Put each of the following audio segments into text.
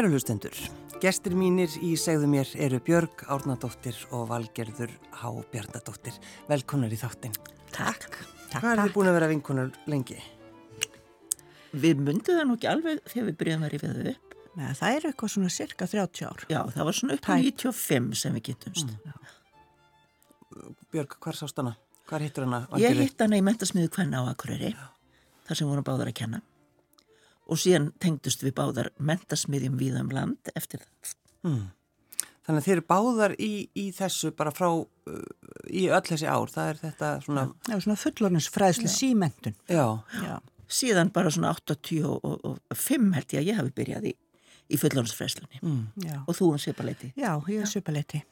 Kæru hlustendur, gestir mínir í segðu mér eru Björg Árnadóttir og Valgerður Há Bjarnadóttir. Velkonar í þáttinn. Takk. Hvað er þið búin að vera vinkonar lengi? Við myndum það nú ekki alveg þegar við byrjum að rifja þau upp. Nei, það er eitthvað svona cirka 30 ár. Já, það var svona upp á 95 sem við getumst. Mm. Björg, hvar sást hana? Hvar hittur hana? Ég hitt hana í mentasmiðu Kvenna á Akureyri, þar sem vorum báðar að kenna. Og síðan tengdust við báðar mentasmiðjum við um land eftir það. Mm. Þannig að þeir eru báðar í, í þessu bara frá, uh, í öll þessi ár, það er þetta svona... Já, svona fullornins fræðslu símentun. Já. Já. Síðan bara svona 85 held ég að ég hafi byrjað í, í fullornsfræðslunni. Mm. Og þú um svipaleiti. Já, ég er svipaleiti.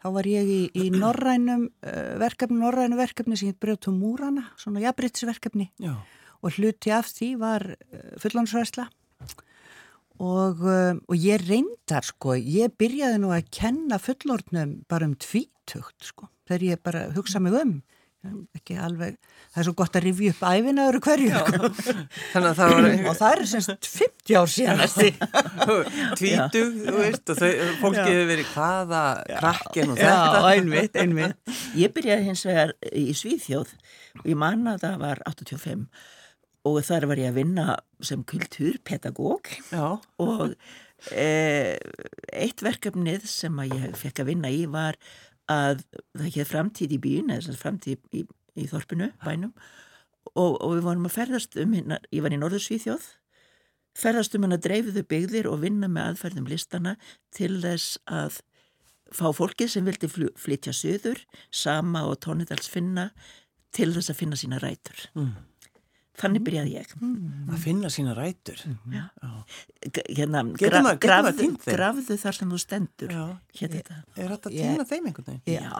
Þá var ég í, í norrænum uh, verkefni, norrænu verkefni sem heit Brjóttum Múrana, svona jafnbryttisverkefni. Já. Og hluti af því var uh, fullornsfræðsla. Og, uh, og ég reyndar, sko, ég byrjaði nú að kenna fullornum bara um tvítugt, sko. Þegar ég bara hugsa mig um. Ekki alveg, það er svo gott að rifja upp æfina öru hverju sko. þannig að það var og það er semst 50 ár síðan tvítug, þú veist og þau, fólki hefur verið hvaða krakkin og já, þetta. einmitt, einmitt. Ég byrjaði hins vegar í Svíþjóð. Og ég manna að það var 85 og þar var ég að vinna sem kulturpedagóg Já. og e, eitt verkefnið sem að ég fekk að vinna í var að það ekki framtíð í bíun eða framtíð í, í, þorpinu, bænum og, og við vorum að ferðast um hérna, ég var í Norðursvíþjóð ferðast um hérna dreifiðu byggðir og vinna með aðferðum listana til þess að fá fólkið sem vildi flytja söður, sama og tónidals finna til þess að finna sína rætur Mm. Þannig byrjaði ég. Að finna sína rætur. Já. Hérna, Getur maður- getur maður grafðu, týnt þeim? grafðu þar sem þú stendur Já. hérna þetta. Er þetta að Ég- týna þeim einhvern veginn? Já,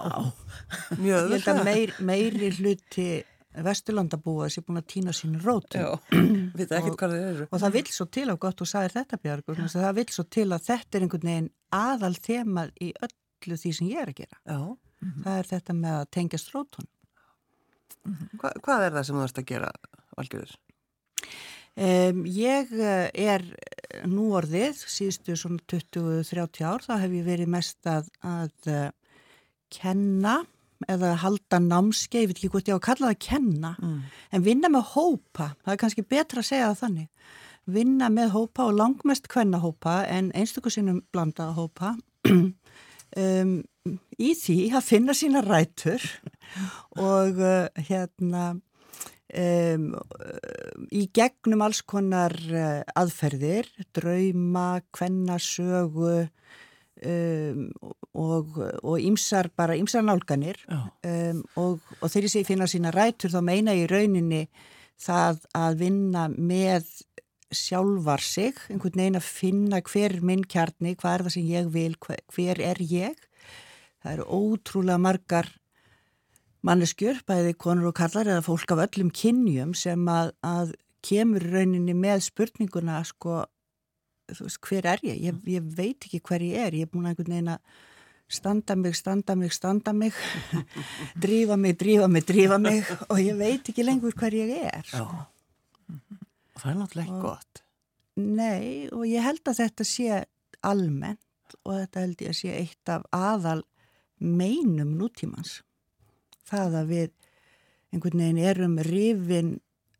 mjög ég held að meir, meiri hluti Vesturlandabúa sé búin að týna sínu rótum. Veit ekki hvað þeir eru. og það vill svo til og gott og sagðir þetta Björg að það vill svo til að þetta er einhvern veginn aðal þemað í öllu því sem ég er að gera. Já. það er þetta með að tengjast rótun Hva, hvað er það sem þú ert að gera, Valgjörður? um, ég eh, er nú orðið síðustu svona 20-30 ár þá hef ég verið mest að, að uh, kenna eða halda námskeið, ég veit ekki hvort ég á að kalla það að kenna Mm. En vinna með hópa, það er kannski betra að segja það þannig. Vinna með hópa og langmest kvenna hópa en einstaklega sinnum blanda hópa um, í því að finna sína rætur og uh, hérna um, í gegnum alls konar uh, aðferðir, drauma, kvennasögu um, og, og ýmsar bara ýmsar nálganir um, og, og þegar ég finna sína rætur þá meina ég í rauninni það að vinna með sjálfar sig, einhvern veginn að finna hver er minn kjarni, hvað er það sem ég vil, hver, hver er ég. Það eru ótrúlega margar manneskjur, bæði konur og kallar eða fólk af öllum kynjum sem að, að kemur rauninni með spurninguna sko, veist, hver er ég? ég? Ég veit ekki hver ég er, ég er búin að einhvern veginn að standa mig, standa mig, standa mig drífa mig, drífa mig, drífa mig og ég veit ekki lengur hver ég er Já. Og það er náttúrulega ekki gott. Nei, og ég held að þetta sé almennt og þetta held ég að sé eitt af aðal meinum nútímans það að við einhvern veginn erum rifin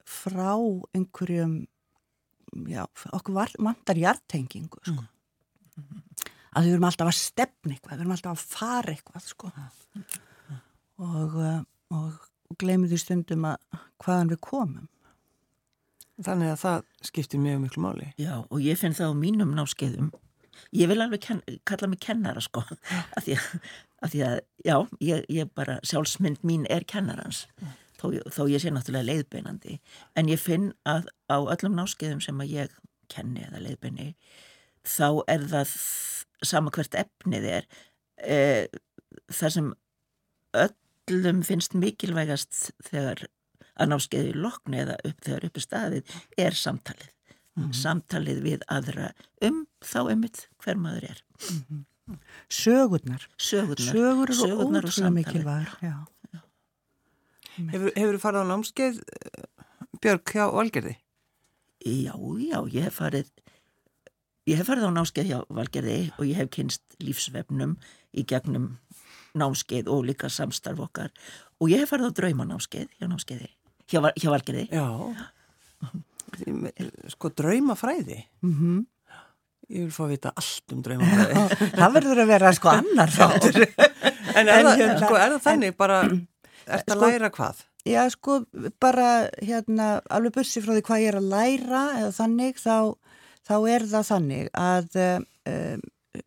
frá einhverjum já, okkur var, vantar hjartengingu sko. að við erum alltaf að stefna eitthvað, við erum alltaf að fara eitthvað sko. og, uh, og, og gleymum því stundum að hvaðan við komum Þannig að það skiptir mjög miklu máli. Já, og ég finn það á mínum náskeiðum ég vil alveg kalla mig kennara sko af því að, af því að já, ég, ég bara, sjálfsmynd mín er kennarans. Þó, þó ég sé náttúrulega leiðbeinandi. En ég finn að á öllum náskeiðum sem að ég kenni eða leiðbeini þá er það sama hvert efnið er e, það sem öllum finnst mikilvægast þegar að náskeiði lokni eða upp þegar uppi staðið er samtalið. Samtalið við aðra um þá ummitt hver maður er sögurnar sögurnar, Sögur eru Sögurnar og ótrúlega mikilvægur. Hefur, hefur þú farið á námskeið, eh, Björg, hjá Valgerði? Já, já, ég hef farið ég hef farið á náskeið hjá Valgerði og ég hef kynst lífsvefnum í gegnum náskeið og líka samstarf okkar og ég hef farið á draumanáskeið hjá náskeiði, hjá, hjá Valgerði. Já. Sko, draumafræði. Mm Ég vil fá að vita allt um draumafræði. Það verður að vera sko annar þáttur. En er, En það, hérna- sko, er það þannig bara, ert að Sko- læra hvað? Já, sko, bara hérna, alveg bussi frá því hvað ég er að læra eða þannig, þá, þá er það þannig að um,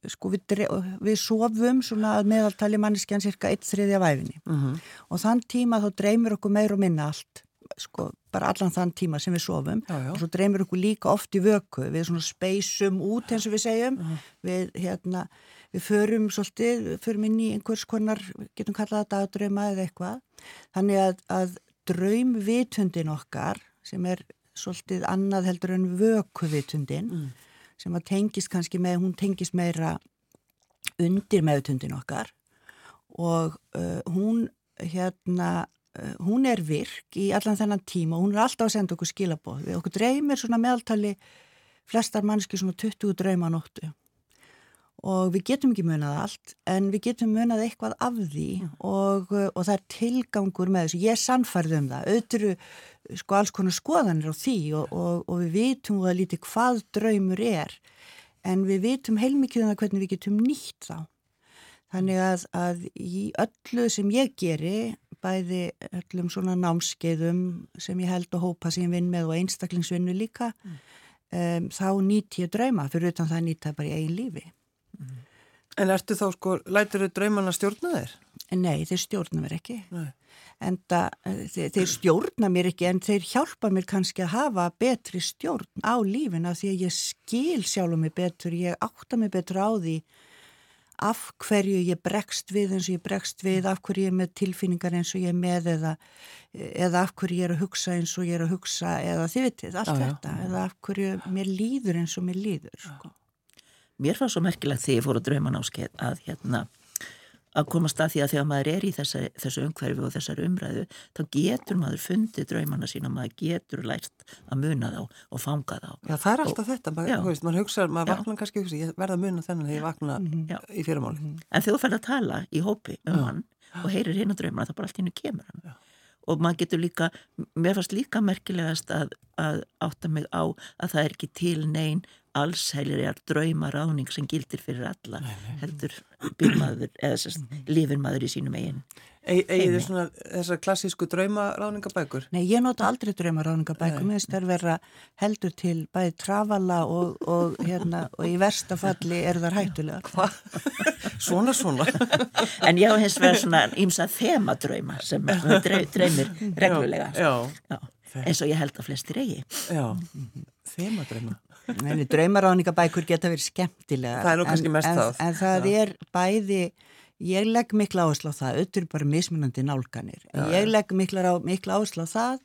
sko við, við sofum svona að meðaltali manneskjan cirka eitt þriðja væfinni Mm og þann tíma þá dreymir okkur meir og minna allt, sko, bara allan þann tíma sem við sofum. Já, já. og svo dreymir okkur líka oft í vöku, við svona speysum út eins og við segjum, við hérna, við förum svolítið, við förum inn í einhvers konar, getum kallað það dagdrauma eða eitthvað, þannig að, að draumvitundin okkar sem er svolítið annað heldur en vökuvitundin Mm. sem að tengist kannski með, hún tengist meira undir meðutundin okkar. Og uh, hún hérna uh, hún er virk í allan þennan tíma og hún er alltaf að senda okkur skilabóð við okkur dreymir svona meðaltali flestar mannski svona 20 drauma nóttu. Og við getum ekki munað allt en við getum munað eitthvað af því og, uh, og það er tilgangur með þessu, ég er sannfærð um það. Auðvitað sko alls konar skoðanir á því og, og, og við vitum það lítið hvað draumur er en við vitum heilmikið um það hvernig við getum nýtt þá. Þannig að, að í öllu sem ég geri, bæði öllum svona námskeiðum sem ég held að hópa sem ég vinn með og einstaklingsvinnu líka, um, þá nýtt ég drauma, fyrir utan það nýtt það bara í eigin lífi. En ertu þá, sko, lætur þau draumanna stjórna þér? Nei, þeir stjórna mér ekki. Nei. En það, þeir, þeir stjórna mér ekki, en þeir hjálpa mér kannski að hafa betri stjórn á lífina því að ég skil sjálf mig betur, ég átta mig betur á því af hverju ég bregst við eins og ég bregst við, af hverju ég er með tilfinningar eins og ég er með eða, eða af hverju ég er að hugsa eins og ég er að hugsa eða þið vitið, allt Já, já. þetta eða af hverju mér líður eins og mér líður sko. Mér fannst svo merkilegt þegar ég fór að drauma náskeið að hérna að komast að því að þegar maður er í þessa, þessu umhverfi og þessari umræðu þá getur maður fundið draumana sína maður getur lært að muna þá og fanga þá Já, það er alltaf þetta, maður, Já. þú veist, maður hugsa, maður Já. vaknar kannski hugsa, ég verða að muna þennan þegar ég vakna Já. í fyrirmáli. En þegar þú færð að tala í hópi um Já. hann og heyrir hinn að drauma þá bara allt hinnu kemur hann. Og maður getur líka, mér fannst líka merkilegast að, að átta mig á að það er ekki til neyn allsælirjar draumaráning sem gildir fyrir alla, heldur byrmaður, eða sérst, lifin maður í sínum eigin. Egið þið Heimi. svona þessar klassísku draumaráðningabækur? Nei, ég nota aldrei draumaráningabækur, mér finnst þær vera heldur til bæði trafala og, og, hérna, og í versta falli eru þar hættulegar. Svona, svona. En ég á hins vegar svona ímsa þemadrauma sem dreymir reglulega. Já, Já, eins og ég held að flestir eigi. já, þemadrauma. Nei, draumaráningabækur geta verið skemmtilega. Það er nú kannski mest en, það. En, en það er bæði, ég legg mikla áherslu á það, auðvitað bara mismunandi nálganir. En ég legg mikla, á, mikla áherslu á það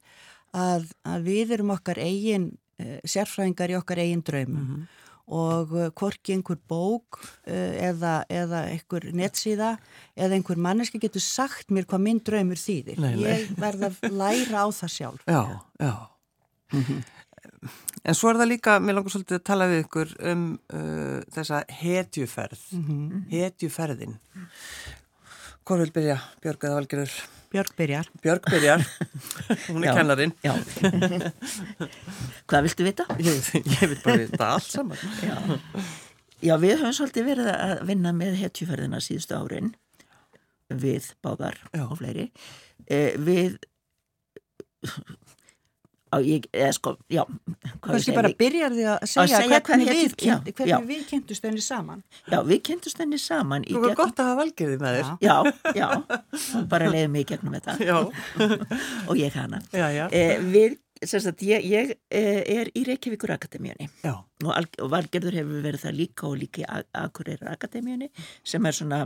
að, að við erum okkar eigin, uh, sérfræðingar í okkar eigin draumum. Mhm. Og uh, hvorki einhver bók uh, eða, eða einhver netsíða eða einhver manneski getur sagt mér hvað minn draumur þýðir. Nei, nei. Ég verð að læra á það sjálf. Já, já. En svo er það líka, mér langar svolítið að tala við ykkur um uh, þessa hetjuferð, hetjuferðin. Hvor vil byrja, Björg eða Valgerður? Björg byrjar. Björg byrjar, hún er Já. kennarinn. Já. Hvað viltu vita? Ég, ég vil bara vita allt saman. Já. Já, við höfum svolítið verið að vinna með hetjuferðina síðustu árin við báðar Já. og fleiri eh, við ég, eða sko, já Kannski bara við, byrjar því að segja, segja hvernig, hetju- við, já, hvernig við kynntumst henni saman. já, við kynntumst henni saman í Þú var gott að hafa Valgerði með þér. Já, já, bara leiði mig í gegnum þetta Já, og ég hana já, já. eh, við, sem sagt, ég, ég eh, er í Reykjavíkur Akademíunni Já, og, og Valgerður hefur verið það líka og líka í A- Akureyrar Akademíunni sem er svona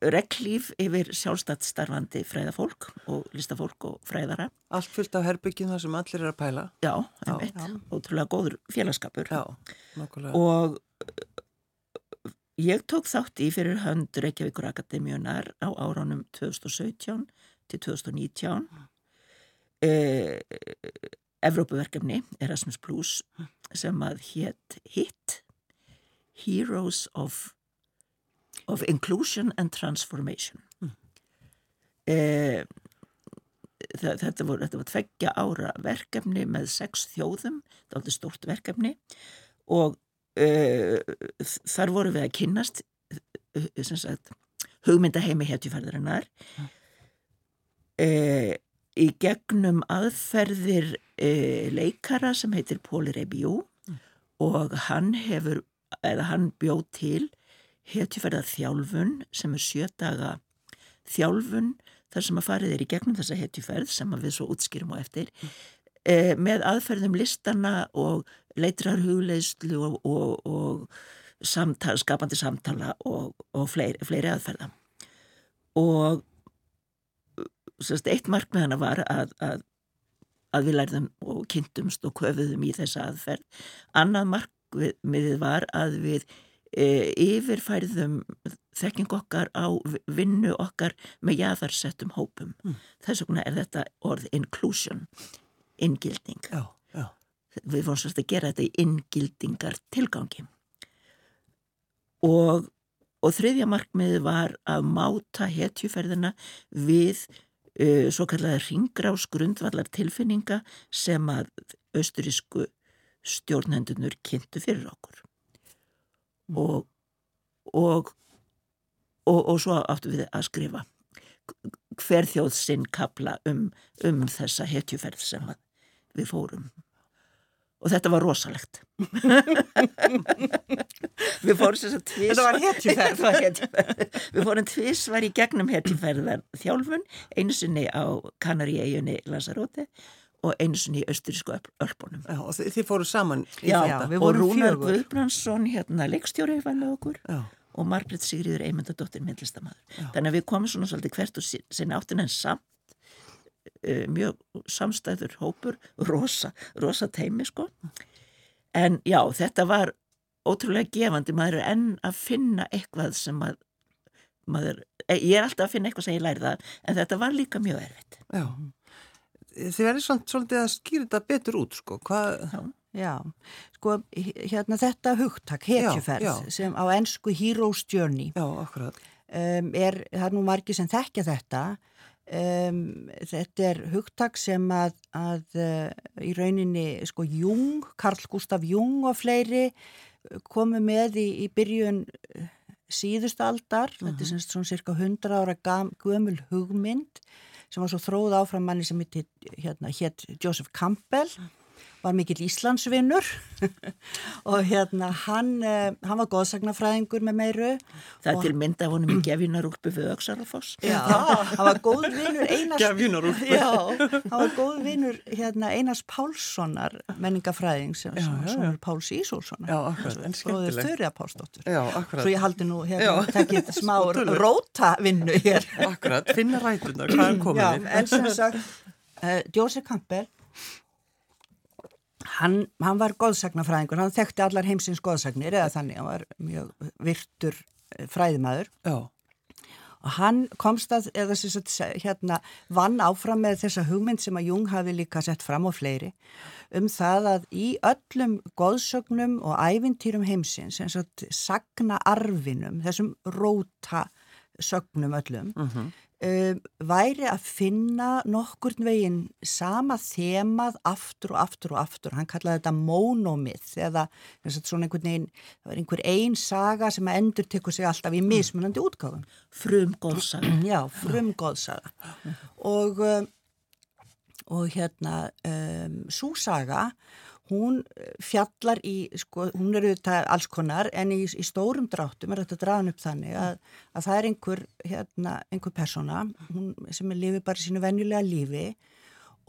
reglíf yfir sjálfstætt starfandi fræðafólk og listafólk og fræðara. allt fullt af herbyggjum þar sem allir er að pæla. Já, einmitt, ótrúlega góður félagskapur. Já, nokkulega. Og uh, ég tók þátt í fyrir hönd Reykjavíkur Akademíunar á árunum 2017 til 2019 eh, Evrópuverkefni Erasmus Plus sem að hétt HIT Heroes of, of Inclusion and Transformation mm. eh, þetta voru, þetta voru tveggja ára verkefni með sex þjóðum, þetta var stort verkefni og uh, þar voru við að kynnast uh, sagt, hugmyndaheimi hetjufærðarinnar uh, í gegnum aðferðir leikara sem heitir Póli Rebjó mm. og hann hefur, eða hann bjóð til hetjufærðar þjálfun sem er sjötaga þjálfun þar sem að farið er í gegnum þessa hetjuferð sem við svo útskýrum á eftir mm. e, með aðferðum listana og leitrar hugleislu og, og, og samtal, skapandi samtala og, og fleiri, fleiri aðferða og sérst, eitt markmiðana var að, að, að við lærðum og kynntumst og köfuðum í þessa aðferð annað markmiðið var að við e, yfirfærðum þekking okkar á vinnu okkar með jæðarsettum hópum. Mm. Þess vegna er þetta orð inclusion, inngilding. Já, já. Við fórum svolítið að gera þetta í inngildingar tilgangi. Og, og þriðja markmiði var að máta hetjuferðina við uh, svo kallega ringgrás grundvallar tilfinninga sem að austurísku stjórnendunur kynntu fyrir okkur og, og, og, og svo áttu við að skrifa hver þjóð sinn kapla um, um þessa hetjuferð sem við fórum. Og þetta var rosalegt. Við fórum þess að tvís þetta var hetjuferð. Við fórum tvísvar í gegnum hetjuferðar þjálfun einu sinni á Kanaríeginni Lanzarote og einu sinni í austurísku ölpunum. Já, og þið, þið fóru saman í Já, þetta. og Rúnar Guðbrandsson, hérna, leikstjóri var með okkur Já. og Margret Sigriður Eymundadóttir myndlistamæður. Þannig að við komum svona svolítið hvert og sinni áttin en samt uh, mjög samstæður hópur, rosa, rosa teimi sko. En já, þetta var ótrúlega gefandi, maður er enn að finna eitthvað sem að maður, eh, ég er alltaf að finna eitthvað sem ég læri það, en þetta var líka mjög erfitt. Já þið verður svolítið að skýra þetta betur út sko, hvað... Já, sko, hérna þetta hugtak, hetjuferð, sem á ennsku Hero's Journey, já, um, er, það er nú margi sem þekkja þetta, um, þetta er hugtak sem að, að uh, í rauninni, sko, Jung, Karl Gustaf Jung og fleiri komu með í, í byrjun uh, síðustaldar, uh -huh. þetta er mhm. svona cirka 100 ára gömul hugmynd, sem var svo þróð áfram manni sem hitt hérna, Joseph Campbell var mikill Íslandsvinnur og hérna hann, uh, hann var góðsagnafræðingur með meiru. Það er til mynda að honum í Gefinarúlpu við Öksaralfoss. Já, hann var góðvinnur Einars... Gefinarúlpu. Já, hann var góðvinnur hérna, Einars Pálssonar menningafræðing sem svona Páls Ísólssonar. Já, akkurat, en skemmtilegt. Og þurrið að Pálsdóttur. Já, akkurat. Svo ég haldi nú hérna, takkið smá rótavinnu hér. Akkurat, finna rætunar, hvað er komin? Já, en sem sagt, uh, Joseph Campbell Hann, hann var góðsagnafræðingur, hann þekkti allar heimsins góðsagnir eða þannig, hann var mjög virtur eh, fræðimæður Já. og hann komst að, eða þess að hérna vann áfram með þessa hugmynd sem að Jung hafi líka sett fram á fleiri um það að í öllum góðsögnum og ævintýrum heimsins, eins og sagna arfinum, þessum róta sögnum öllum, mhm. -huh um, væri að finna nokkurn veginn sama þemað aftur og aftur og aftur. Hann kallaði þetta mónomið eða svona einhvern veginn, það var einhver einn saga sem endur tekur sig alltaf í mismunandi útgáðum. Frum góðsaga. Já, frum góðsaga. Og, um, og hérna, um, súsaga hún eh, fjallar í, sko, hún eru þetta alls konar en í, í stórum dráttum er þetta draðan upp þannig að, að það er einhver, hérna, einhver persóna hún, sem er lifið bara sínu venjulega lífi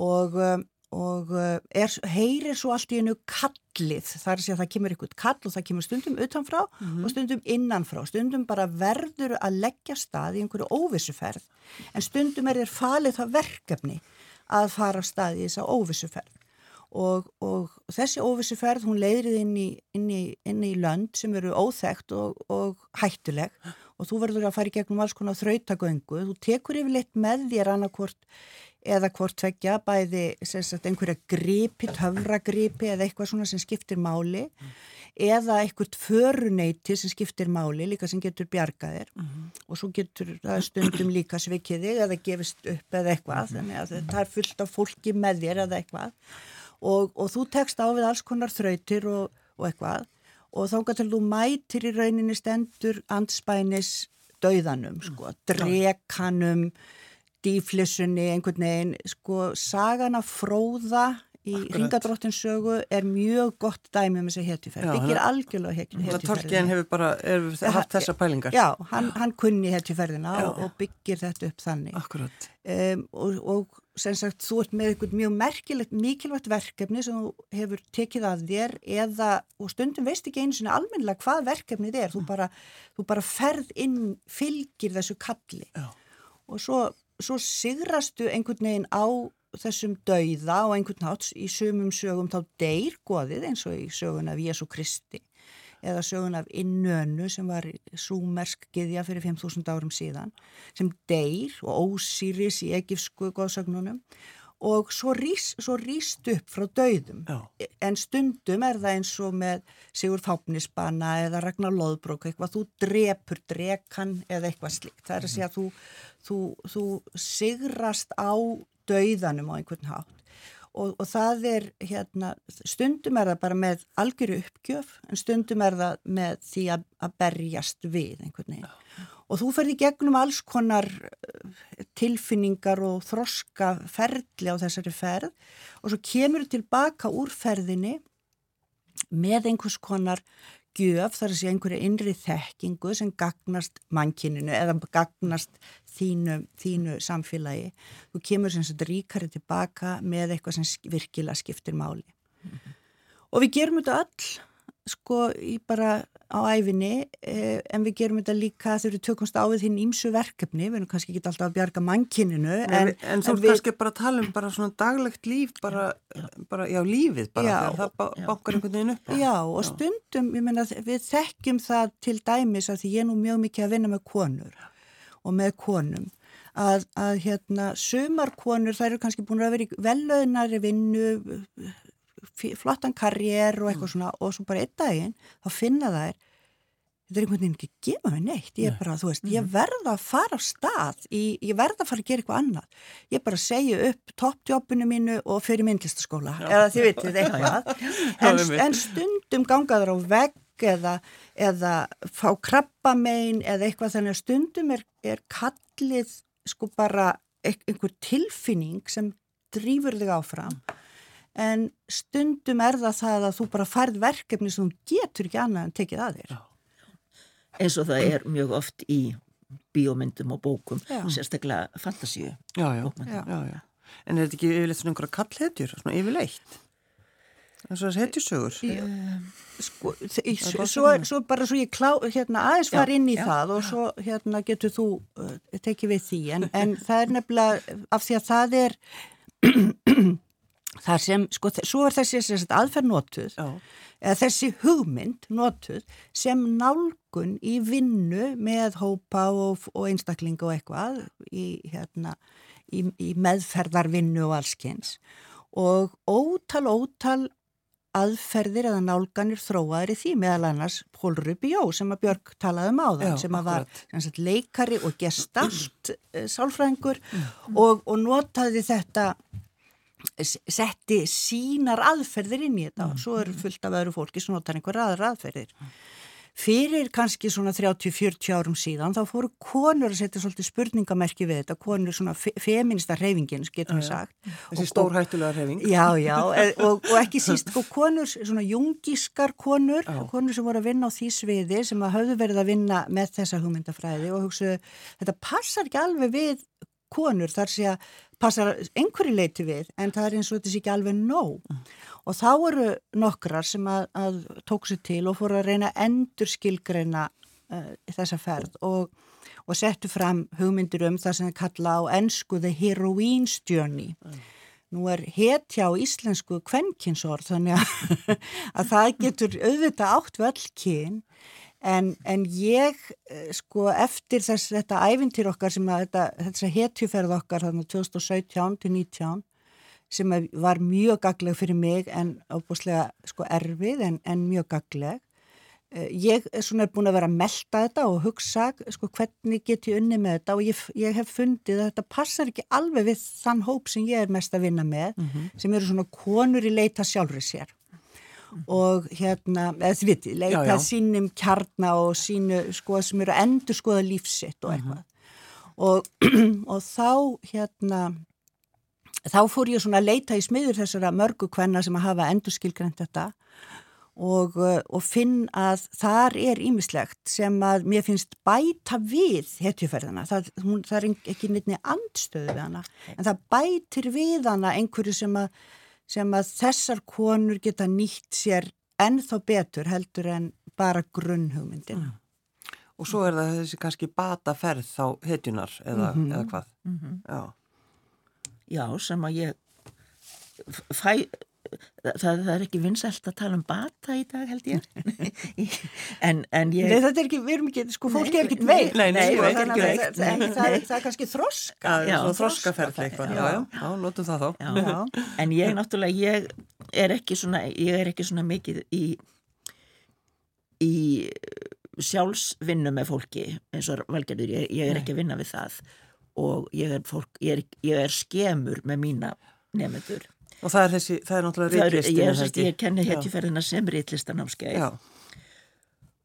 og, eh, og eh, er, heyrir svo allt í einu kallið, það er að segja að það kemur einhvern kall og það kemur stundum utanfrá mm -hmm. og stundum innanfrá, stundum bara verður að leggja stað í einhverju óvissuferð en stundum er þér falið það verkefni að fara stað í þessa óvissuferð og, og þessi óvissi ferð hún leiðrið inn í, inn, í, inn í lönd sem eru óþægt og, og hættuleg og þú verður að fara í gegnum alls konar þrautagöngu, þú tekur yfirleitt með þér annarkvort eða hvort tvekja bæði sagt, einhverja gripi, töfragripi eða eitthvað svona sem skiptir máli mm. eða eitthvað föruneyti sem skiptir máli líka sem getur bjargaðir mm -hmm. og svo getur það stundum líka svikiði eða gefist upp eða eitthvað mm -hmm. þannig að það er fullt af fólki með þér eða eitthvað og, og þú tekst á við alls konar þrautir og, og eitthvað og þá kannski þú mætir í rauninni stendur anspænis dauðanum, sko, drekanum dýflissunni, einhvern veginn, sko, sagana fróða í ringadróttinsögu er mjög gott dæmi um þessi hetjuferð, byggir algjörlega hetjuferð. Tolkien hefur bara haft þessa pælingar. Já, hann, hann kunni hetjuferðina og, og byggir þetta upp þannig. Akkurat. Um, og, og sem sagt, þú ert með eitthvað mjög merkilegt, mikilvægt verkefni sem þú hefur tekið að þér eða, og stundum veist ekki einu sinni almennilega hvað verkefnið er, þú bara, þú bara ferð inn, fylgir þessu kalli. Já. og svo svo sigrastu einhvern veginn á þessum dauða og einhvern nátt í sumum sögum þá deyr goðið eins og í sögun af Jésu Kristi eða sögun af Innönu sem var súmersk giðja fyrir 5.000 árum síðan sem deyr og ósýris í egifsku góðsagnunum og svo rýst upp frá dauðum. Já. en stundum er það eins og með Sigur Fápnisbanna eða Ragnar Lóðbrók eitthvað, þú drepur drekan eða eitthvað slikt, það er að segja að þú, þú, þú sigrast á dauðanum á einhvern hátt og, og það er hérna, stundum er það bara með algjöru uppgjöf en stundum er það með því að, að berjast við einhvern veginn. Og þú ferði gegnum alls konar eh, tilfinningar og þroska ferli á þessari ferð og svo kemur þú tilbaka úr ferðinni með einhvers konar gjöf þar að sé einhverja innri þekkingu sem gagnast mannkininu eða gagnast þínu, þínu samfélagi. Þú kemur sem sagt ríkari tilbaka með eitthvað sem virkilega skiptir máli. Mm -hmm. Og við gerum þetta öll sko í bara á æfinni eh, en við gerum þetta líka þegar við tökumst á við hinn ímsu verkefni. Við erum kannski ekki alltaf að bjarga mannkininu en, en, en þú kannski bara að tala um bara svona daglegt líf bara, já. bara já lífið bara já, þegar það bákar einhvern veginn upp á. Já og stundum ég menna við þekkjum það til dæmis að því ég er nú mjög mikið að vinna með konur og með konum að, að hérna sömarkonur þær eru kannski búin að vera í velöðnari vinnu flottan karriér og eitthvað mm. svona og svo bara einn daginn þá finna þær þetta er einhvern veginn ekki að gefa mig neitt ég er bara, þú veist, ég mm. verða að fara á stað í, ég verða að fara að gera eitthvað annað. Ég bara segja upp toppjobbinu mínu og fyrir myndlistaskóla eða þið vitið eitthvað. En, en stundum gangaður á vegg eða, eða fá krabbamein eða eitthvað þannig að stundum er, er kallið sko bara einhver tilfinning sem drýfur þig áfram en stundum er það það að þú bara færð verkefni sem þú getur ekki annað en tekið að þér. Eins og það er mjög oft í bíómyndum og bókum, já. sérstaklega fantasíu. Já, já, já, já. En er þetta ekki yfirleitt svona einhverja kallhetjur, svona yfirleitt? eins og þess hetjusögur sko, svo, svo bara svo ég klá, hérna, aðeins fara inn í já, það og svo hérna, getur þú uh, tekið við því en, en það er nefnilega af því að það er þar sem, sko, svo er þessi, þessi aðferð notuð, eða þessi hugmynd notuð sem nálgun í vinnu með hópa og, og einstaklinga og eitthvað í, hérna, í, í meðferðarvinnu og allskynns og ótal, ótal aðferðir eða nálganir þróaður í því meðal annars Pól Rubjó sem að Björg talaði um á það sem að var sagt, leikari og gestalt mm. sálfræðingur mm. og, og notaði þetta setti sínar aðferðir inn í þetta og mm. svo er fullt af öðru fólki sem notar einhver aðra aðferðir. Fyrir kannski svona 30-40 árum síðan þá fóru konur að setja svolítið spurningamerki við þetta, konur svona fe feminista hreyfingin, getum við sagt. Þessi stórhættulega hreyfing. Já, já, e, og, og ekki síst og konur, svona jungiskar konur, já. konur sem voru að vinna á því sviði sem að hafðu verið að vinna með þessa hugmyndafræði og hugsaðu, þetta passar ekki alveg við konur þar sé að passar einhverju leiti við en það er eins og þetta sé ekki alveg nóg mm. og þá eru nokkrar sem að, að tók sér til og fóru að reyna endur skilgreina uh, þessa ferð og, og settu fram hugmyndir um það sem það kalla á ennsku the heroine's journey mm. Nú er hetja á íslensku kvenkinsorð þannig að, að það getur auðvitað átt völdkinn En, en ég, eh, sko, eftir þess, þetta æfintýr okkar sem að þetta, þetta hetjuferð okkar þarna 2017 til 19 sem var mjög gagleg fyrir mig en óbúslega sko erfið en, en mjög gagleg. Eh, ég er svona búin að vera að melda þetta og hugsa sko hvernig get ég unni með þetta og ég, ég hef fundið að þetta passar ekki alveg við þann hóp sem ég er mest að vinna með mm -hmm. sem eru svona konur í leita sjálfur sér og hérna, eða þið viti, leita já, já. sínum kjarna og sínu sko sem eru að endur skoða lífsitt og eitthvað. Og, og þá hérna þá fór ég svona að leita í smiður þessara mörgu kvenna sem að hafa endur skilgrend þetta. Og, og finn að þar er ímislegt sem að mér finnst bæta við hetjuferðina, það, hún, það er ekki neittni andstöðu við hana en það bætir við hana einhverju sem að sem að þessar konur geta nýtt sér ennþá betur heldur en bara grunnhugmyndina. Mm. Og svo er það þessi kannski bataferð þá hetjunar eða, mm -hmm. eða hvað? Mm -hmm. Já. Já, sem að ég fæ það, það er ekki vinsælt að tala um bata í dag held ég. En, en ég Nei þetta er ekki, við erum ekki, sko fólki er ekki veikt. Nei, nei, sko, er ekki veikt. það, það, það er kannski þroska. Já, þroskaferð eitthvað. Já, já, já, notum það þá. Já. Já. En ég náttúrulega, ég er ekki svona ég er ekki svona mikið í í sjálfsvinnu með fólki eins og valgerður, ég, ég er ekki að vinna við það. Og ég er, fólk, ég er, ég er skemur með mína nefnendur Og það er þessi, það er náttúrulega rítlistin. Ég, ég, ég kenni hetjuferðina sem rítlistanámskeið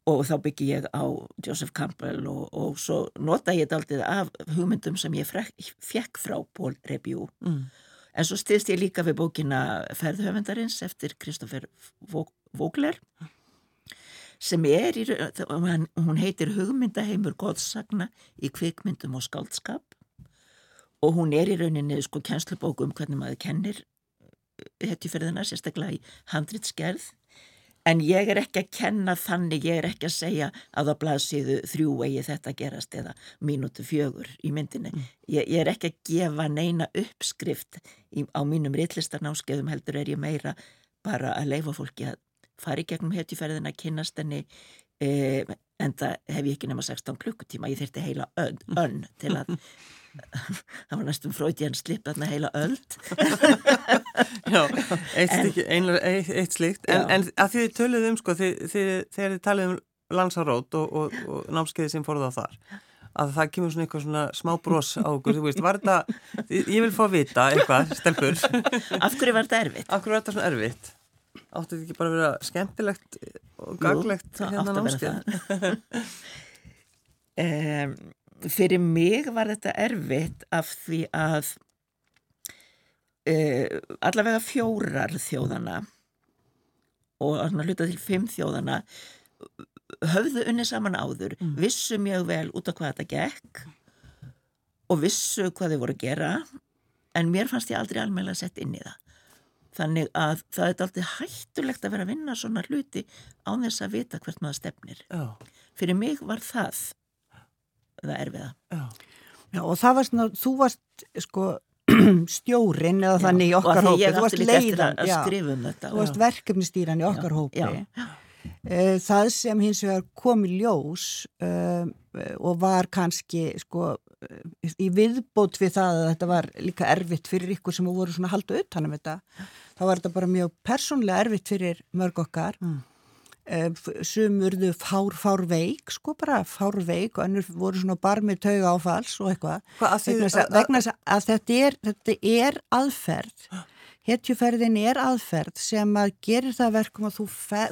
og þá byggi ég á Joseph Campbell og, og svo nota ég þetta aldrei af hugmyndum sem ég fekk frá Paul Review. Mm. En svo styrst ég líka við bókina Ferðhöfundarins eftir Kristoffer Vogler sem er í, hún heitir Hugmyndaheimur Góðsagna í kvikmyndum og skáldskap og hún er í rauninni sko kjenslubóku um hvernig maður kennir hetjuferðina, sérstaklega í handritskerð en ég er ekki að kenna þannig, ég er ekki að segja að það blaðsíðu þrjú eigi þetta gerast eða mínútu fjögur í myndinni. Mm. Ég, ég er ekki að gefa neina uppskrift í, á mínum rittlistarnáskeiðum heldur er ég meira bara að leifa fólki að fara í gegnum hetjuferðina, kynast henni e, en það hef ég ekki nema 16 klukkutíma, ég þurfti heila önn, önn til að það var næstum fröyti hann slipp þarna heila öld. Já, eitt, en, stykki, ein, eitt, eitt slíkt. En, en að því þið töluðum um sko, þið, þið, þegar þið taluðum landsarót og, og, og námskeiði sem fóruð á þar að það kemur svona eitthvað svona smá bros á okkur, þú veist, var þetta ég vil fá að vita eitthvað, stelpur. Af hverju var þetta erfitt? Af hverju var þetta svona erfitt? Áttu þetta ekki bara að vera skemmtilegt og gaglegt hérna námskeið? um, fyrir mig var þetta erfitt af því að uh, allavega fjórar þjóðana og hluta til fimm þjóðana höfðu unni saman áður mm. vissu mjög vel út af hvað þetta gekk og vissu hvað þau voru að gera en mér fannst ég aldrei almeinlega sett inn í það þannig að það er aldrei hættulegt að vera að vinna svona hluti á þess að vita hvert maður stefnir oh. fyrir mig var það það erfiða. Já. Já, og það var svona, þú varst sko stjórin eða já, þannig í okkar hópi. Eftir að, að skrifa um þetta. Þú varst verkefnistýran í okkar hópi. Eh, það sem hins vegar kom í ljós uh, og var kannski sko í viðbót við það að þetta var líka erfitt fyrir ykkur sem voru svona haldu utanum þetta, þá var þetta bara mjög persónlega erfitt fyrir mörg okkar. Mm. Eh, sumurðu fár, fár veik sko bara fár veik og ennur voru svona bar með tauga áfalls og eitthvað. Vegna þess að þetta er, þetta er aðferð. Hetjuferðin er aðferð sem að gerir það verkum að þú,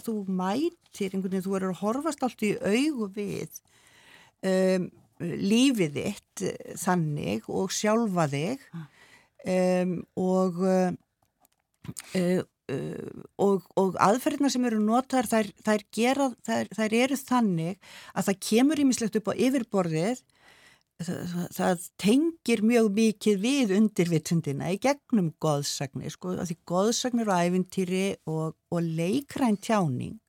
þú mætir einhvern veginn, þú verður að horfast allt í augu við um, lífið þitt þannig og sjálfa þig. Um, og uh, Uh, og, og aðferðina sem eru notar þær, þær, gera, þær, þær eru þannig að það kemur ímislegt upp á yfirborðið. Það, það tengir mjög mikið við undirvitundina í gegnum goðsagnir sko, því goðsagnir og æfintýri og, og leikræn tjáning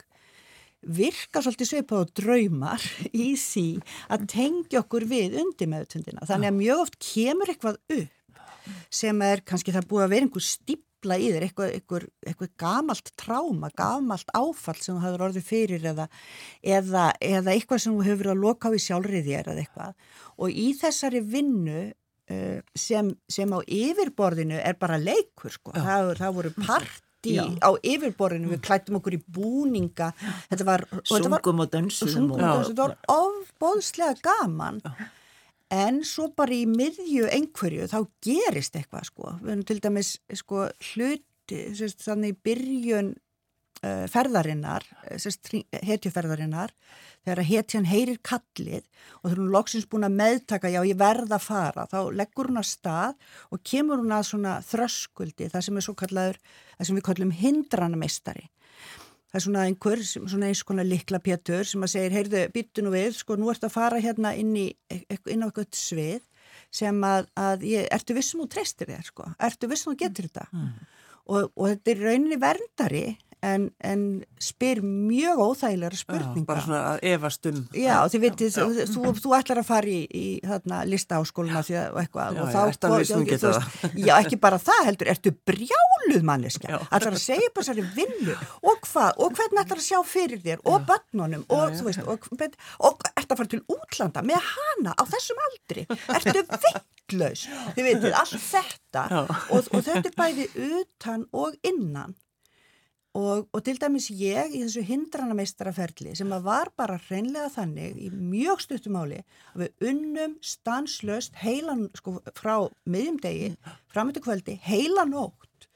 virka svolítið sveipa á draumar í því að tengja okkur við undirmeðutundina þannig að mjög oft kemur eitthvað upp sem er kannski það búið að vera einhver kalla í þér eitthvað, eitthvað, eitthvað gamalt tráma, gamalt áfall sem þú hafður orðið fyrir eða, eða, eða eitthvað sem þú hefur verið að loka á í sjálfrið þér eða eitthvað. Og í þessari vinnu uh, sem, sem á yfirborðinu er bara leikur sko, það, það voru part í, á yfirborðinu, við klættum okkur í búninga. Þetta var, sungum og dönsum og þetta var ofbóðslega gaman. Já. en svo bara í miðju einhverju þá gerist eitthvað sko, við erum til dæmis sko hluti, þannig í byrjun ferðarinnar hetjuferðarinnar þegar hetjan heyrir kallið og þegar hún loksins búin að meðtaka já ég verða að fara þá leggur hún að stað og kemur hún að svona þröskuldi það sem er svo kallaður, það sem við kallum hindranamestari það er svona einhver, svona eins konar likla pétur sem að segir, heyrðu, byttu nú við sko, nú ert að fara hérna inn, í, inn á eitthvað svið sem að, að ég, ertu vissum og treystir þér sko, ertu vissum og getur þetta? Mm. og, og þetta er rauninni verndari en, en spyr mjög óþægilega spurninga. Já, bara svona að evast um. Já, þið veitir, þú, þú, ætlar að fara í, í þarna lista áskóluna því að eitthvað. Já, já, eftir að vissum geta það. Já, ekki bara það heldur, ertu brjáluð manneskja, ætlar að segja bara sér vinnu? Og hvað, og hvernig ætlar að sjá fyrir þér? Og börnunum? Og þú veist, og, og ert að fara til útlanda með hana á þessum aldri, ertu vittlaus, þið veitir, allt þetta. Og, og þetta er bæði utan og innan Og, og til dæmis ég í þessu hindranameistaraferli sem að var bara hreinlega þannig í mjög stuttumáli að við unnum stanslöst heilan, sko, frá miðjumdegi, framötu kvöldi, heilan ótt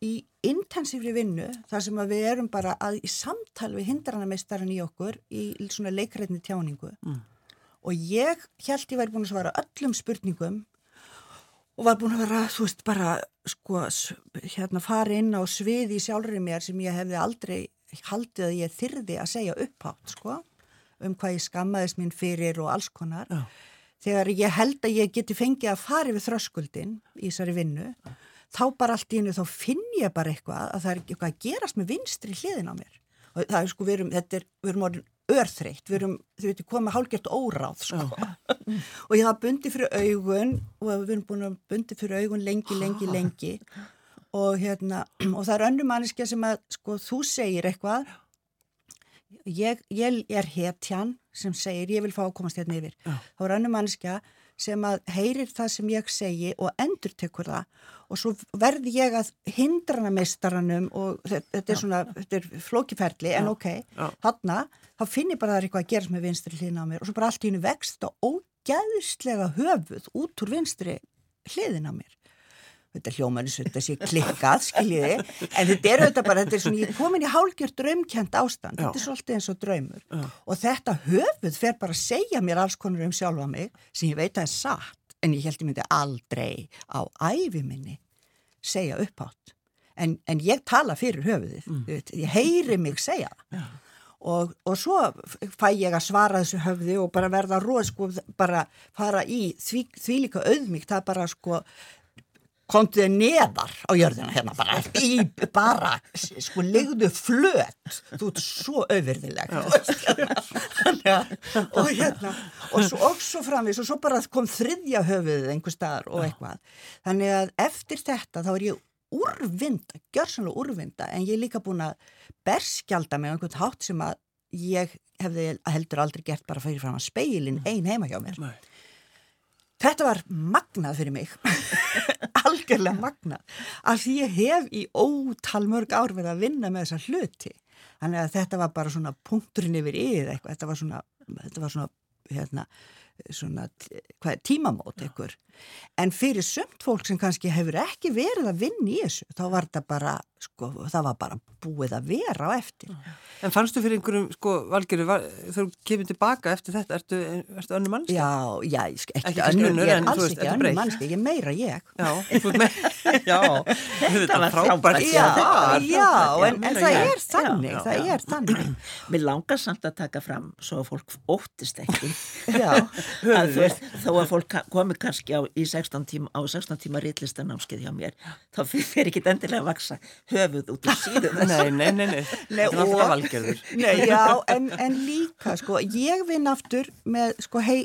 í intensífri vinnu þar sem að við erum bara að í samtal við hindranameistaran í okkur í svona leikrætni tjáningu mm. og ég held ég væri búin að svara öllum spurningum og var búin að vera, þú veist, bara sko, hérna fara inn á sviði í sjálfurinn mér sem ég hefði aldrei haldið að ég þyrði að segja upphátt, sko, um hvað ég skammaðist mín fyrir og alls konar Já. þegar ég held að ég geti fengið að fara við þröskuldin í þessari vinnu Já. þá bara allt í hennu þá finn ég bara eitthvað að það er eitthvað að gerast með vinstri hliðin á mér og það er sko, við erum, þetta er, við erum orðin örþreytt, við erum, þú veit, komið hálgjört óráð, sko. og ég hafa bundi fyrir augun og við erum búin að bundi fyrir augun lengi, lengi, lengi. Og hérna, og það er önnu manniska sem að, sko, þú segir eitthvað. Ég, ég er hetjan sem segir, ég vil fá að komast hérna yfir. Þá er önnu manniska sem að heyrir það sem ég segi og endur tekur það. Og svo verði ég að hindrana meistaranum og þetta er svona, þetta er flókiferli en ok, hann þá finn ég bara að það er eitthvað að gerast með vinstri hliðin á mér og svo bara allt í hennu vext og ógæðislega höfuð út úr vinstri hliðin á mér þetta hljómanis, þetta sé klikkað, skiljiði, en þetta er auðvitað bara, þetta er svona, ég er komin í hálgjört draumkjent ástand, Já. þetta er svolítið eins og draumur Já. og þetta höfuð fer bara að segja mér alls konar um sjálfa mig sem ég veit að er satt, en ég held ég myndi aldrei á æfi minni segja upphátt, en, en ég tala fyrir höfuðið, mm. veit, ég heyri mig segja það. Og, og svo fæ ég að svara þessu höfði og bara verða róð sko bara fara í því, því líka auðmíkt, það bara sko komdu þið neðar á jörðina hérna bara, í, bara sko legðu flöt. Þú ert svo auðvirðileg. Og hérna og svo, og svo framvís og svo bara kom þriðja höfuðið einhver staðar og eitthvað. Þannig að eftir þetta þá er ég úrvinda, gjörsanlega úrvinda en ég er líka búin að berskjalda með einhvern hátt sem að ég hefði heldur aldrei gert bara fyrir fram að speilin ein heima hjá mér. Nei. Þetta var magnað fyrir mig, algjörlega magnað, af því ég hef í ótal mörg ár verið að vinna með þessa hluti. Þannig að þetta var bara svona punkturinn yfir yfir eitthvað, þetta var svona, þetta var svona, hérna, svona hvað, tímamót ykkur. En fyrir sömt fólk sem kannski hefur ekki verið að vinna í þessu þá var þetta bara, sko, það var bara búið að vera á eftir. En fannstu fyrir einhverjum, sko, þegar þú kemur tilbaka eftir þetta ertu, ertu önnu mannski? Já, já, ekki, ekki önnur, ég er alls veist, ekki önnu mannski ég meira ég. Já, já þetta var frábært. Já, já, en, en það er þannig já, það er þannig. Mér langar samt að taka fram svo að fólk óttist ekki. Já. Að þú veist, þó að fólk komi kannski á, 16 tíma, á 16 tíma rittlistanámskeið hjá mér, þá fer ekki endilega að vaksa höfuð út úr síðan Nei, nei, nei, nei, þetta er alltaf valgerður. Nei, já, en, en líka, sko, ég vinn aftur með, sko, hei,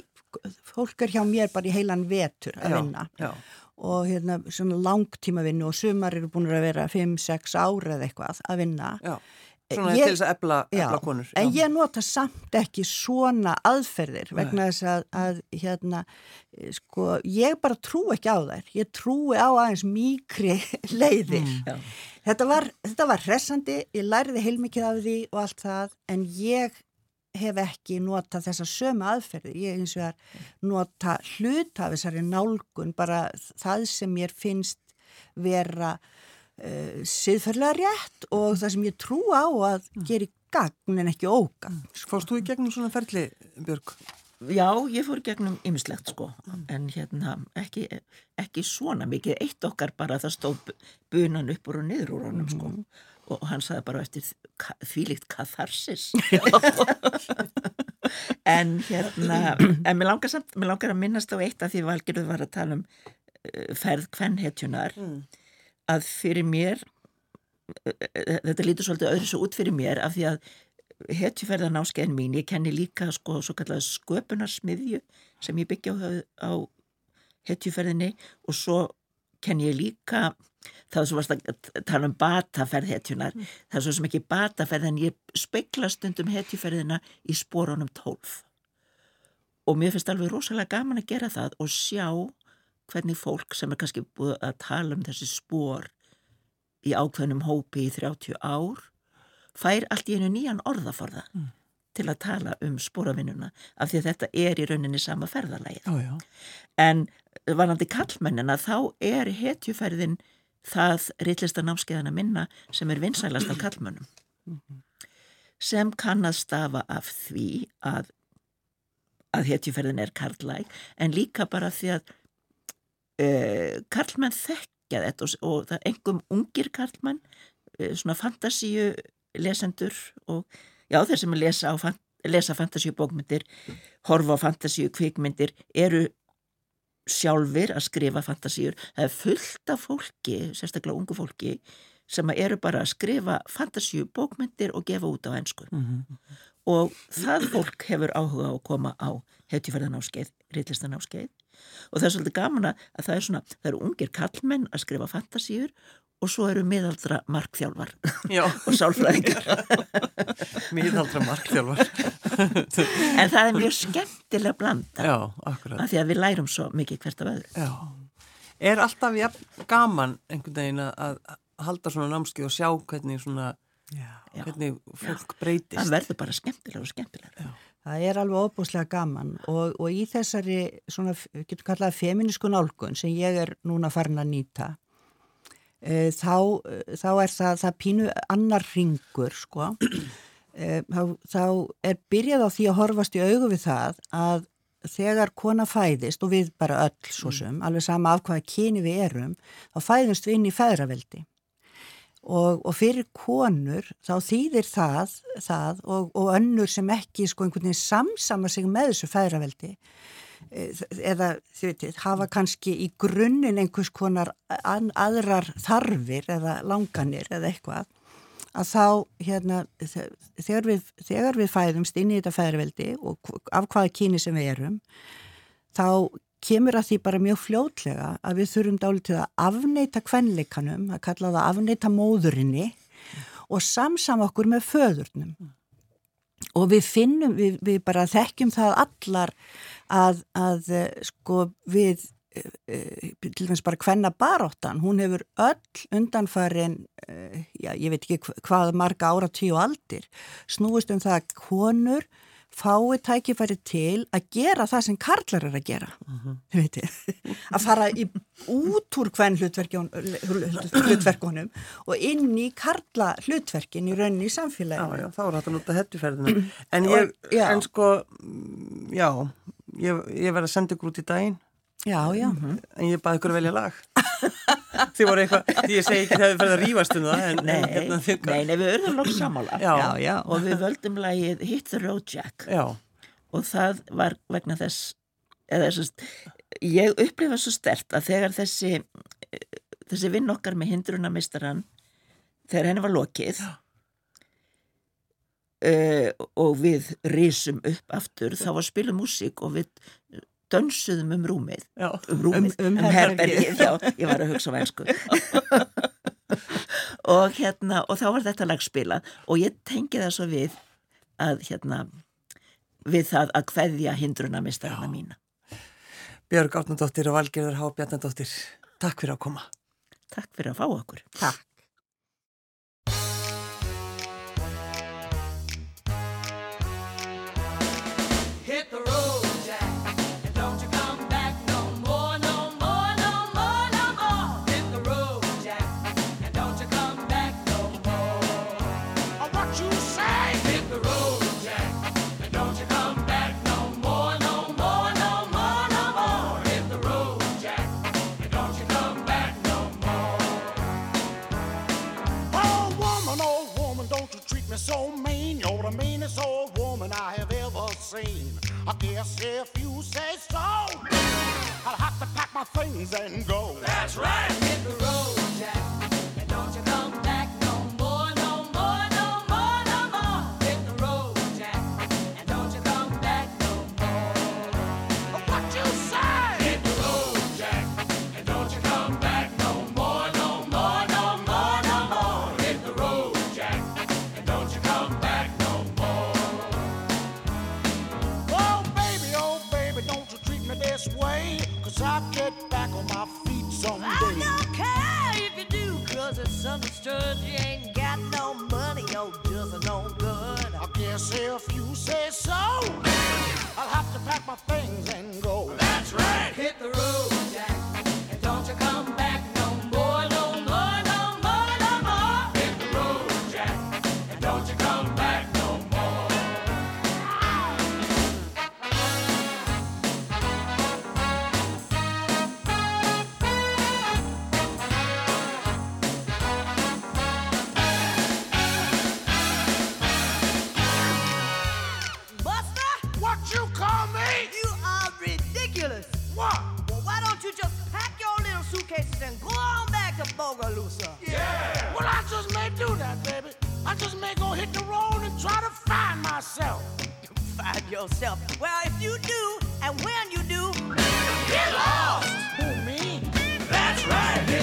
fólk er hjá mér bara í heilan vetur að vinna. já, já. og hérna svona langtímavinnu og sumar eru búin að vera 5-6 ára eða eitthvað að vinna. Já, svona ég, til þess að ebla, ebla konur. Já. En ég nota samt ekki svona aðferðir vegna þess að, að hérna, sko, ég bara trú ekki á þær. Ég trúi á aðeins mýkri leiðir. Mm. Þetta var, þetta var hressandi, ég læriði heilmikið af því og allt það en ég hef ekki nota þessa sömu aðferði. Ég eins og er nota hlut af þessari nálgun, bara það sem ég finnst vera uh, siðferðlega rétt og það sem ég trú á að mm. gera í gagn en ekki ógagn. Mm. Fórst þú í gegnum svona ferli, Björg? Já, ég fór gegnum ymmislegt sko, mm. en hérna ekki, ekki svona mikið. Eitt okkar bara það stóð bunan upp úr og niður úr honum sko og hann sagði bara eftir þvílikt katharsis en hérna en mér langar, samt, mér langar að minnast á eitt að því valgjörðu var að tala um uh, ferð kvennhetjunar mm. Að fyrir mér uh, þetta lítur svolítið öðru svo út fyrir mér af því að hetjuferðan áskeiðin mín, ég kenni líka sko svo kallega sköpunarsmiðju sem ég byggja á, á hetjuferðinni og svo kenni ég líka það er svo varst að tala um bataferð hetjunar, mm. það er svo sem ekki bataferð en ég speikla stundum hetjuferðina í spórunum tólf og mér finnst alveg rosalega gaman að gera það og sjá hvernig fólk sem er kannski búið að tala um þessi spór í ákveðnum hópi í 30 ár fær allt í einu nýjan orðaforða mm. til að tala um spóravinnuna af því að þetta er í rauninni sama ferðalægið oh, en varandi kallmennina þá er hetjuferðin það rillista námskeiðana minna sem er vinsælast af kallmönnum sem kann að stafa af því að að hetjuferðin er karlæg en líka bara því að uh, karlmenn þekkja þetta og, og það er engum ungir karlmenn uh, svona fantasíu lesendur og já þeir sem lesa, fan, lesa fantasíu bókmyndir horfa á fantasíu kvikmyndir eru sjálfur að skrifa fantasíur. Það er fullt af fólki, sérstaklega ungu fólki sem eru bara að skrifa fantasíu bókmyndir og gefa út á ennsku mm -hmm. og það fólk hefur áhuga á að koma á hetjufærðanámskeið, reillistanámskeið og það er svolítið gaman að það er svona, það eru ungir kallmenn að skrifa fantasíur og svo eru miðaldra markþjálfar og sálfræðingar. Miðaldra markþjálfar. En það er mjög skemmtilega blanda Já, af því að við lærum svo mikið hvert af öðru. Já. Er alltaf ja, gaman einhvern veginn að halda svona námskið og sjá hvernig svona Já. hvernig fólk breytist? Það verður bara skemmtilega og skemmtilega Það er alveg óbúslega gaman og, og í þessari svona, getur kallað feminísku nálgun sem ég er núna farin að nýta e, þá, þá er það, það pínu annar ringur sko e, þá, þá er byrjað á því að horfast í augu við það að þegar kona fæðist og við bara öll svo mm. sem, mm. alveg sama af hvaða kyni við erum, þá fæðumst við inn í feðraveldi og, og fyrir konur þá þýðir það, það og, og önnur sem ekki sko einhvern veginn samsama sig með þessu feðraveldi eða þið veitir, hafa kannski í grunninn einhvers konar aðrar þarfir eða langanir eða eitthvað að þá hérna þegar við, þegar við fæðumst inn í þetta fæðarveldi og af hvaða kyni sem við erum þá kemur að því bara mjög fljótlega að við þurfum dálítið að afneita kvenleikanum, að kalla það að afneita móðurinni og samsama okkur með föðurnum. Og við finnum, við, við bara þekkjum það allar að, að sko við Eh, til dæmis bara hvenna baróttan, hún hefur öll undanfarin, eh, já ég veit ekki hvað marga ára tíu aldir, snúist um það að konur fái tækifæri til að gera það sem karlar er að gera, uh. -huh. að fara í, út úr hvern hlutverkunum og inn í karla hlutverkin í rauninni í samfélaginu. Já, já, þá er þetta náttúrulega hettuferðinu. En ég, já. en sko, já, ég, ég verði að senda ykkur út í daginn Já, já. En ég baði ykkur að velja lag. Þið voru eitthvað, ég segi ekki þegar við fyrir að rýfast um það. En, nei, en, hérna, nei, nei, við örðum nokkuð samála. Já, já. Og við völdum lagið Hit the Road Jack. Já. Og það var vegna þess, eða þess að ég upplifa svo stert að þegar þessi, þessi vinn okkar með hindrunamistaran, þegar henni var lokið, uh, og við risum upp aftur, þá var spilum músík og við dönsuðum um rúmið. Já, um, rúmið, um, um, um herbergið. já, ég var að hugsa um á einsku og hérna og þá var þetta lagspila og ég tengi það svo við að hérna við það að hverja hindruna mistarna mína. Björg Átnandóttir og Valgerður Há Bjarnandóttir Takk fyrir að koma. Takk fyrir að fá okkur. Takk. so mean, you're the meanest old woman I have ever seen. I guess if you say so, I'll have to pack my things and go. That's right, hit the road, Jack. beside yourself. Well, if you do, and when you do, get lost! Who, me? That's right!